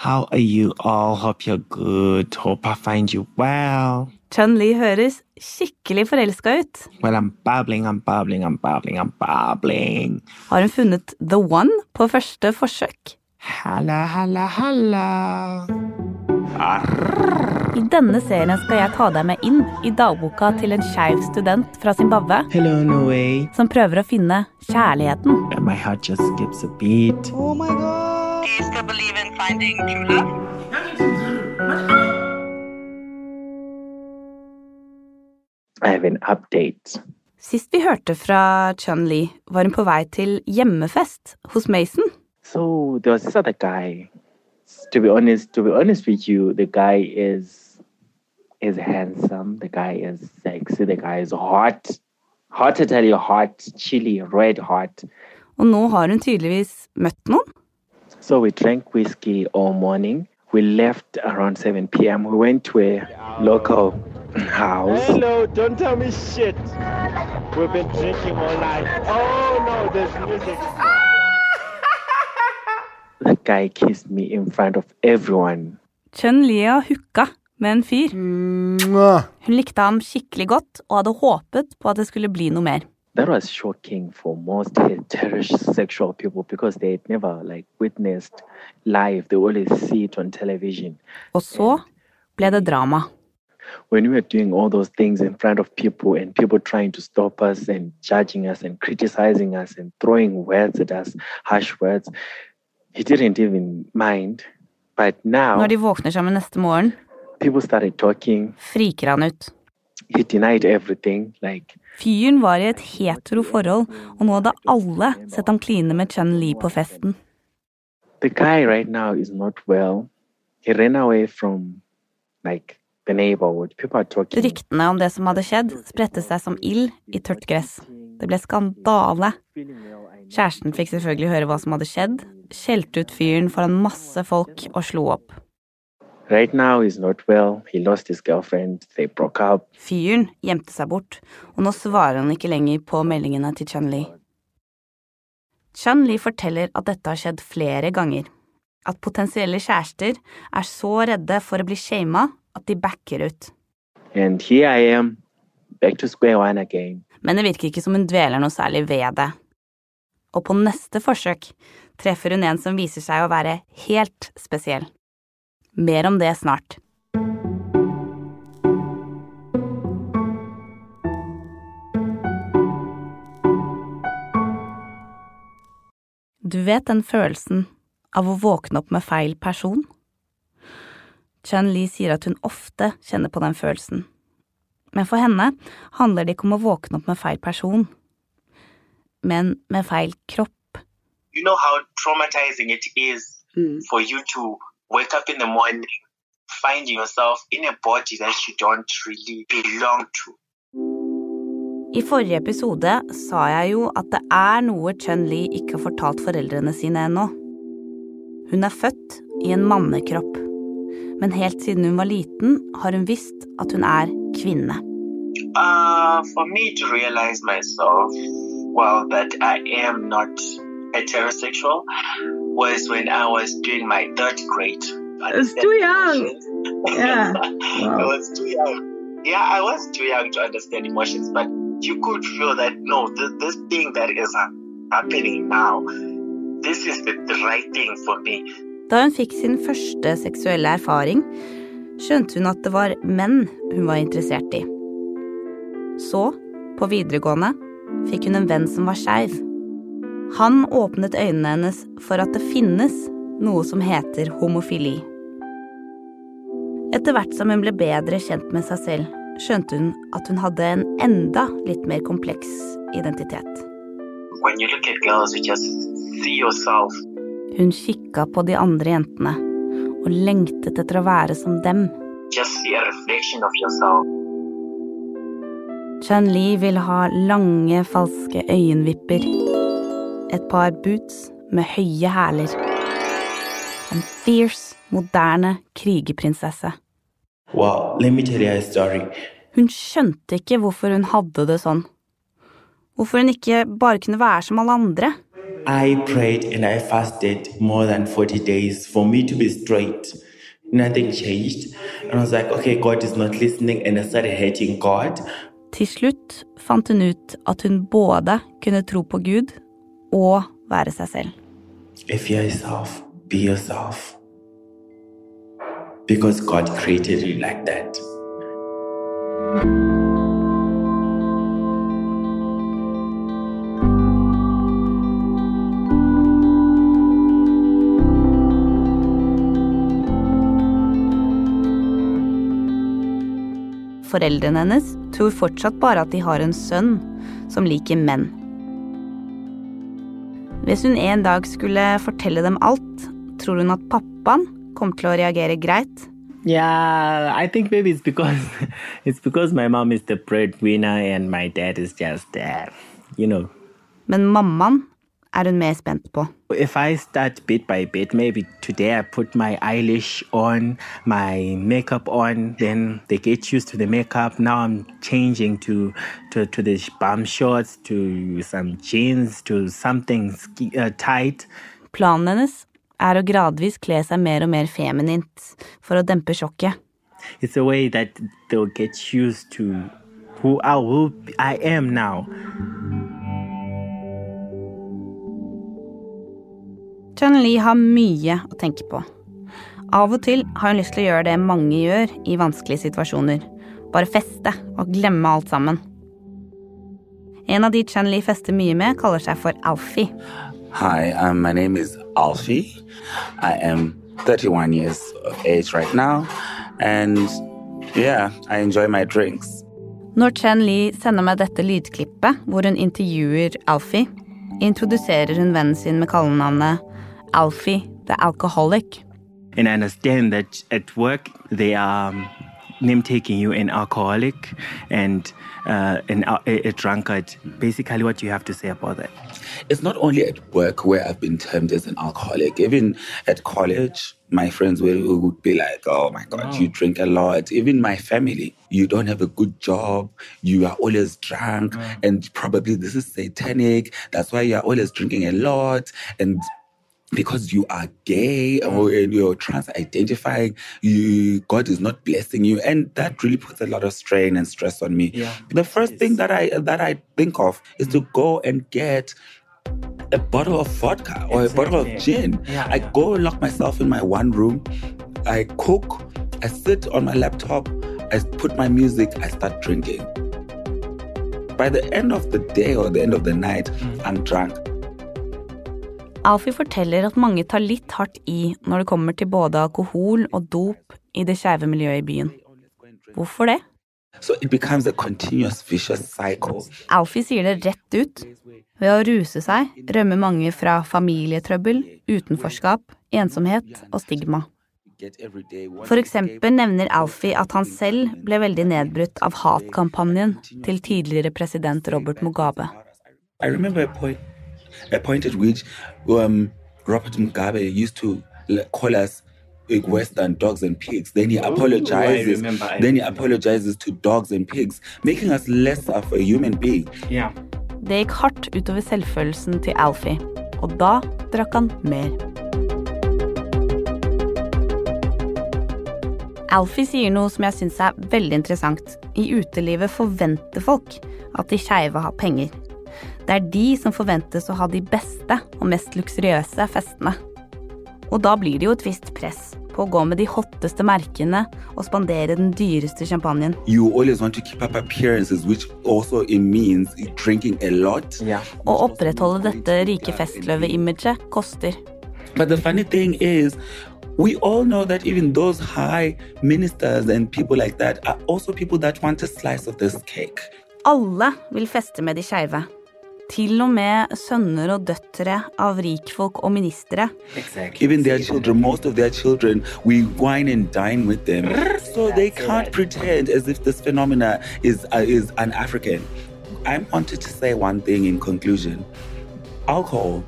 How are you all? Hope you're good. Hope I find you well. Chun-Li høres skikkelig forelska ut. Well, I'm babbling, I'm babbling, I'm babbling, I'm babbling. Har hun funnet the one på første forsøk? Halla, halla, halla. I denne serien skal jeg ta deg med inn i dagboka til en skeiv student fra Zimbabwe Hello, Noe. som prøver å finne kjærligheten. My heart just skips a beat. Oh my god. Do you still believe in finding true love? I have an update. Sist vi hørte fra Chun-Li, var hun på vei til hjemmefest hos Mason. So there was this other guy. To be honest, to be honest with you, the guy is is handsome. The guy is sexy. The guy is hot. Hot to tell you, hot, chili, red hot. Og nå har hun tydeligvis møtt noen. So we drank whiskey all morning. We left around 7 p.m. We went to a local house. Hello, don't tell me shit. We've been drinking all night. Oh no, there's music. The guy kissed me in front of everyone. Chun-Li har hooka med en fyr. Hun likte ham skikkelig godt og hadde håpet på at det skulle bli noe mer. That was shocking for most heterosexual people because they had never like witnessed live. They always see it on television. Og så ble det drama. When we were doing all those things in front of people and people trying to stop us and judging us and criticizing us and throwing words at us, harsh words, he didn't even mind. But now Når de våkner sammen neste morgen, people started talking. friker han ut. Fyren var i et hetero forhold, og nå hadde alle sett ham kline med Chun-Li på festen. the guy right now is not well. He ran away from like the neighborhood. People are talking. Ryktene om det som hadde skjedd, spredte seg som ild i tørt gress. Det ble skandale. Kjæresten fikk selvfølgelig høre hva som hadde skjedd, skjelte ut fyren foran masse folk og slo opp. Right now he's not well. He lost his girlfriend. They broke up. Fyren gjemte seg bort, og nå svarer han ikke lenger på meldingene til Chun-Li. Chun-Li forteller at dette har skjedd flere ganger. At potensielle kjærester er så redde for å bli shama at de backer ut. And here I am, back to square one again. Men det virker ikke som hun dveler noe særlig ved det. Og på neste forsøk treffer hun en som viser seg å være helt spesiell. Mer om det snart. Du vet den følelsen av å våkne opp med feil person? Chun-Li sier at hun ofte kjenner på den følelsen. Men for henne handler det ikke om å våkne opp med feil person, men med feil kropp. you know how traumatizing it is for you to wake up in the morning, find yourself in a body that you don't really belong to. I forrige episode sa jeg jo at det er noe Chun-Li ikke har fortalt foreldrene sine ennå. Hun er født i en mannekropp, men helt siden hun var liten har hun visst at hun er kvinne. Uh, for me to realize myself, well, that I am not heterosexual was when I was doing my third grade. It's too young. Yeah. I was too young. Yeah, I was too young to understand emotions, but you could feel that no, this, this thing that is happening now, this is the, the right thing for me. Da hun fikk sin første seksuelle erfaring, skjønte hun at det var menn hun var interessert i. Så, på videregående, fikk hun en venn som var skeiv. Han åpnet øynene hennes for at det finnes noe som heter homofili. Etter hvert som hun ble bedre kjent med seg selv, skjønte hun at hun hadde en enda litt mer kompleks identitet. Girls. Hun kikka på de andre jentene og lengtet etter å være som dem. Chun-Li ville ha lange, falske øyenvipper, et par boots med høye hæler, en fierce, moderne krigerprinsesse. Well, let me tell you a story. Hun skjønte ikke hvorfor hun hadde det sånn. Hvorfor hun ikke bare kunne være som alle andre. I prayed and I fasted more than 40 days for me to be straight. Nothing changed. And I was like, okay, God is not listening. And I started hating God. Til slutt fant hun ut at hun både kunne tro på Gud og være seg selv. If you're yourself, be yourself. Because God created you like that. Foreldrene hennes tror fortsatt bare at de har en sønn som liker menn. Hvis hun en dag skulle fortelle dem alt, tror hun at pappaen kom til å reagere greit. Yeah, I think maybe it's because it's because my mom is the breadwinner and my dad is just, uh, you know. Men mammaen er hun mer spent på. If I start bit by bit, maybe today I put my eyelash on, my makeup on, then they get used to the makeup. Now I'm changing to to, to the bum shorts, to some jeans, to something uh, tight. Planen hennes er å gradvis kle seg mer og mer feminint for å dempe sjokket. It's a way that they'll get used to who I, who I am now. Chun Li har mye å tenke på. Av og til har hun lyst til å gjøre det mange gjør i vanskelige situasjoner. Bare feste og glemme alt sammen. En av de Chun Li fester mye med, kaller seg for Alfie. Hi, um, my name is Alfie. I am 31 years of age right now, and yeah, I enjoy my drinks. Når Chen Li sender meg dette lydklippet hvor hun intervjuer Alfie, introduserer hun vennen sin med kallenavnet Alfie the Alcoholic. And I understand that at work they are um, name taking you an alcoholic and uh, an, a, a drunkard. Basically, what you have to say about that? It's not only at work where I've been termed as an alcoholic. Even at college, my friends will, would be like, oh my God, you drink a lot. Even my family, you don't have a good job. You are always drunk. And probably this is satanic. That's why you're always drinking a lot. And because you are gay or you're trans identifying, you God is not blessing you. And that really puts a lot of strain and stress on me. Yeah. The first thing that I that I think of is to mm. go and get a bottle of vodka or a bottle of gin. Yeah, I yeah. go lock myself in my one room, I cook, I sit on my laptop, I put my music, I start drinking. By the end of the day or the end of the night, mm. I'm drunk. Alfie forteller at mange tar litt hardt i når det kommer til både alkohol og dop i det skeive miljøet i byen. Hvorfor det? So it becomes a continuous vicious cycle. Alfie sier det rett ut. Ved å ruse seg rømmer mange fra familietrøbbel, utenforskap, ensomhet og stigma. For eksempel nevner Alfie at han selv ble veldig nedbrutt av hatkampanjen til tidligere president Robert Mugabe. I remember a point, a point at which um, Robert Mugabe used to call us worse than dogs and pigs. Then he apologizes. remember, I then he apologizes to dogs and pigs, making us less of a human being. Yeah. Det gikk hardt utover selvfølelsen til Alfie, og da drakk han mer. Alfie sier noe som jeg syns er veldig interessant. I utelivet forventer folk at de skeive har penger. Det er de som forventes å ha de beste og mest luksuriøse festene. Og da blir det jo et visst press på å gå med de hotteste merkene og spandere den dyreste champagnen. You always want to keep up appearances, which also it means drinking a lot. Yeah. Å opprettholde dette rike festløve-imaget koster. But the funny thing is, we all know that even those high ministers and people like that are also people that want a slice of this cake. Alle vil feste med de skeive. Til og med sønner og døtre av rikfolk og ministre. Exactly. Even their children, most of their children, we wine and dine with them. So they can't pretend as if this phenomena is, uh, is an African. I wanted to say one thing in conclusion. Alcohol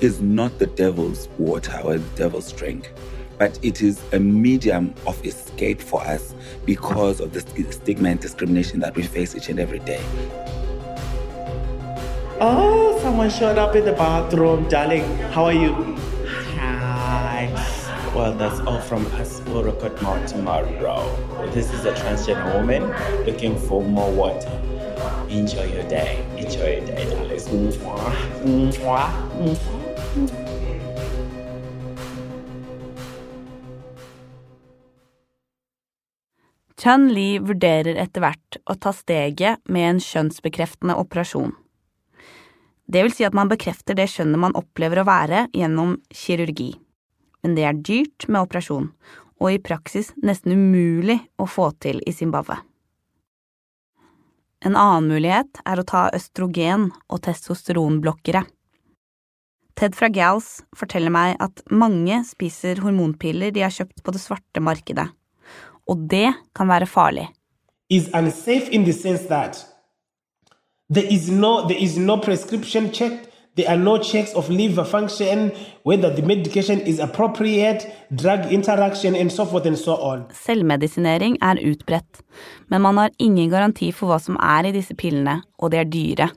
is not the devil's water or the devil's drink, but it is a medium of escape for us because of the stigma and discrimination that we face each and every day. Oh, someone showed up in the bathroom, darling. How are you? Hi. Well, that's all from us. We'll record more tomorrow. This is a transgender woman looking for more water. Enjoy your day. Enjoy your day, darling. Mwah. Mwah. Chun Li vurderer etter hvert å ta steget med en kjønnsbekreftende operasjon. Det vil si at man bekrefter det skjønnet man opplever å være gjennom kirurgi. Men det er dyrt med operasjon, og i praksis nesten umulig å få til i Zimbabwe. En annen mulighet er å ta østrogen og testosteronblokkere. Ted fra Gals forteller meg at mange spiser hormonpiller de har kjøpt på det svarte markedet, og det kan være farlig. is unsafe in the sense that there is no there is no prescription checked there are no checks of liver function whether the medication is appropriate drug interaction and so forth and so on Selvmedisinering er utbredt, men man har ingen garanti for hva som er i disse pillene, og de er dyre.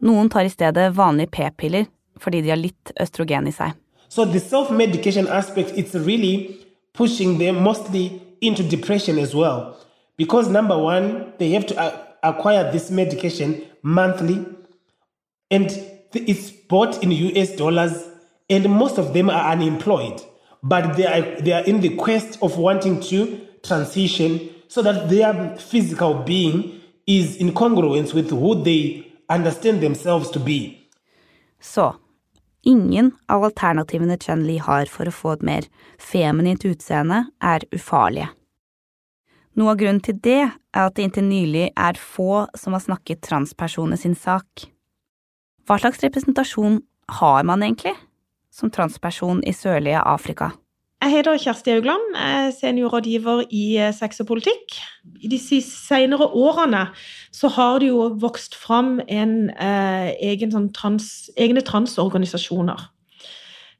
Noen tar i stedet vanlige p-piller fordi de har litt østrogen i seg. so the self-medication aspect it's really pushing them mostly into depression as well because number one they have to uh, acquire this medication monthly and it's bought in US dollars, and most of them are unemployed. But they are they are in the quest of wanting to transition so that their physical being is in congruence with who they understand themselves to be. Så ingen av alternativene Chun Li har for å få et mer feminint utseende, er ufarlige. Noe av grunnen til det er at det inntil nylig er få som har snakket transpersoner sin sak. Hva slags representasjon har man egentlig som transperson i sørlige Afrika? Jeg heter Kjersti Haugland, er seniorrådgiver i eh, sex og politikk. I de senere årene så har det jo vokst fram en, eh, egen sånn trans, egne transorganisasjoner.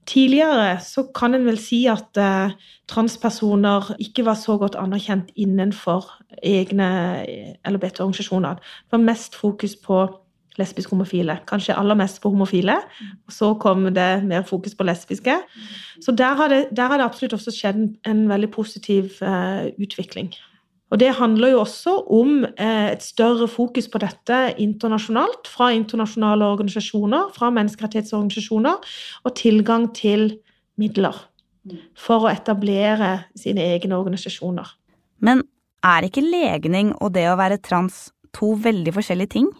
Tidligere så kan en vel si at eh, transpersoner ikke var så godt anerkjent innenfor egne eh, LHBT-organisasjoner. Det var mest fokus på lesbisk homofile. Kanskje aller mest på homofile. Og så kom det mer fokus på lesbiske. Så der har det, der har det absolutt også skjedd en, en veldig positiv eh, utvikling. Og det handler jo også om eh, et større fokus på dette internasjonalt, fra internasjonale organisasjoner, fra menneskerettighetsorganisasjoner, og tilgang til midler for å etablere sine egne organisasjoner. Men er ikke legning og det å være trans to veldig forskjellige ting?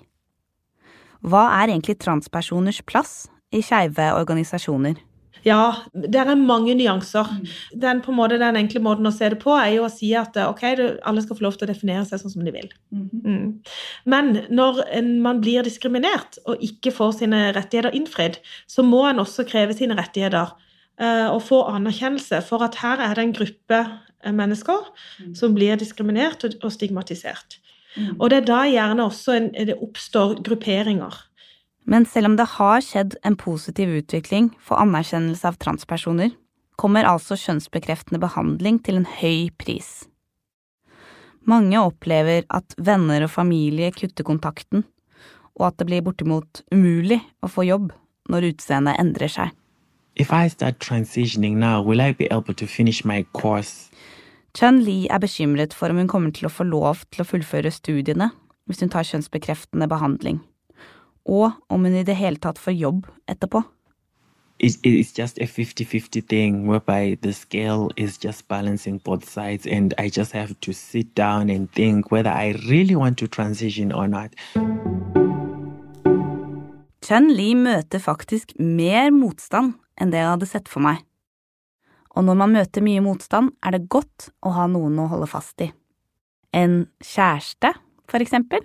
Hva er egentlig transpersoners plass i skeive organisasjoner? Ja, det er mange nyanser. Den, på en måte, den enkle måten å se det på er jo å si at ok, det- alle skal få lov til å definere seg sånn som de vil. Mm. Men når en, man blir diskriminert og ikke får sine rettigheter innfridd, så må en også kreve sine rettigheter eh, og få anerkjennelse for at her er det en gruppe eh, mennesker som blir diskriminert og, og stigmatisert. Og det er da gjerne også en, det oppstår grupperinger. Men selv om det har skjedd en positiv utvikling for anerkjennelse av transpersoner, kommer altså kjønnsbekreftende behandling til en høy pris. Mange opplever at venner og familie kutter kontakten, og at det blir bortimot umulig å få jobb når utseendet endrer seg. If I start transitioning now, will I be able to finish my course? Chun Li er bekymret for om hun kommer til å få lov til å fullføre studiene hvis hun tar kjønnsbekreftende behandling, og om hun i det hele tatt får jobb etterpå. It, it's just a 50 50 thing whereby the scale is just balancing both sides, and I just have to sit down and think whether I really want to transition or not. Chun Li møter faktisk mer motstand enn det jeg hadde sett for meg. Og når man møter mye motstand, er det godt å ha noen å holde fast i. En kjæreste, for eksempel.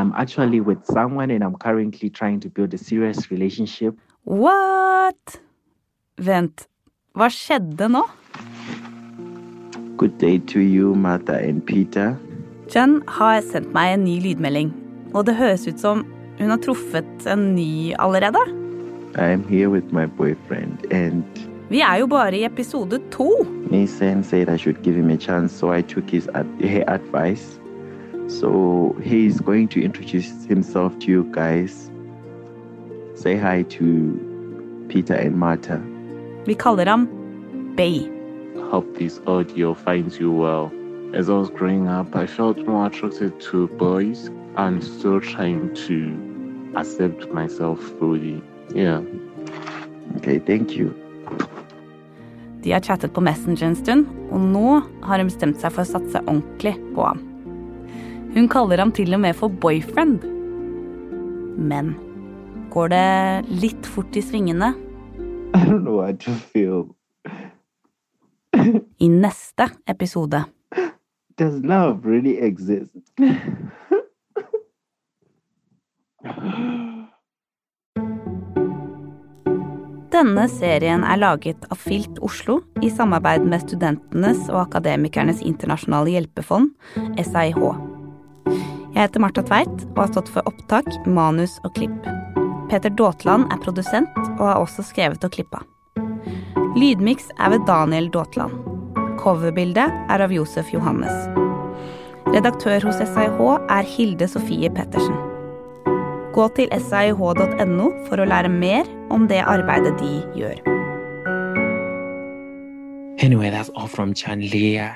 I'm actually with someone and I'm currently trying to build a serious relationship. What? Vent, hva skjedde nå? Good day to you, Martha and Peter. Jen har sendt meg en ny lydmelding, og det høres ut som hun har truffet en ny allerede. I'm here with my boyfriend, and Vi er jo bare i episode to. Nathan said I should give him a chance, so I took his ad- her advice. So he's going to introduce himself to you guys. say hi to Peter and Martha. Vi kaller ham um, Bay. Hope this audio finds you well. As I was growing up, I felt more attracted to boys and still trying to accept myself fully. Yeah. Okay, thank you. De har chattet på Messenger en stund, og nå har hun bestemt seg for å satse ordentlig på ham. Hun kaller ham til og med for boyfriend. Men går det litt fort i svingene I neste episode? Does love really exist? Denne serien er laget av Filt Oslo i samarbeid med Studentenes og Akademikernes internasjonale hjelpefond, SIH. Jeg heter Marta Tveit og har stått for opptak, manus og klipp. Peter Daatland er produsent og har også skrevet og klippa. Lydmiks er ved Daniel Daatland. Coverbildet er av Josef Johannes. Redaktør hos SIH er Hilde Sofie Pettersen. Gå til sih.no for å lære mer om det arbeidet de gjør. Anyway, that's all from Chanlia.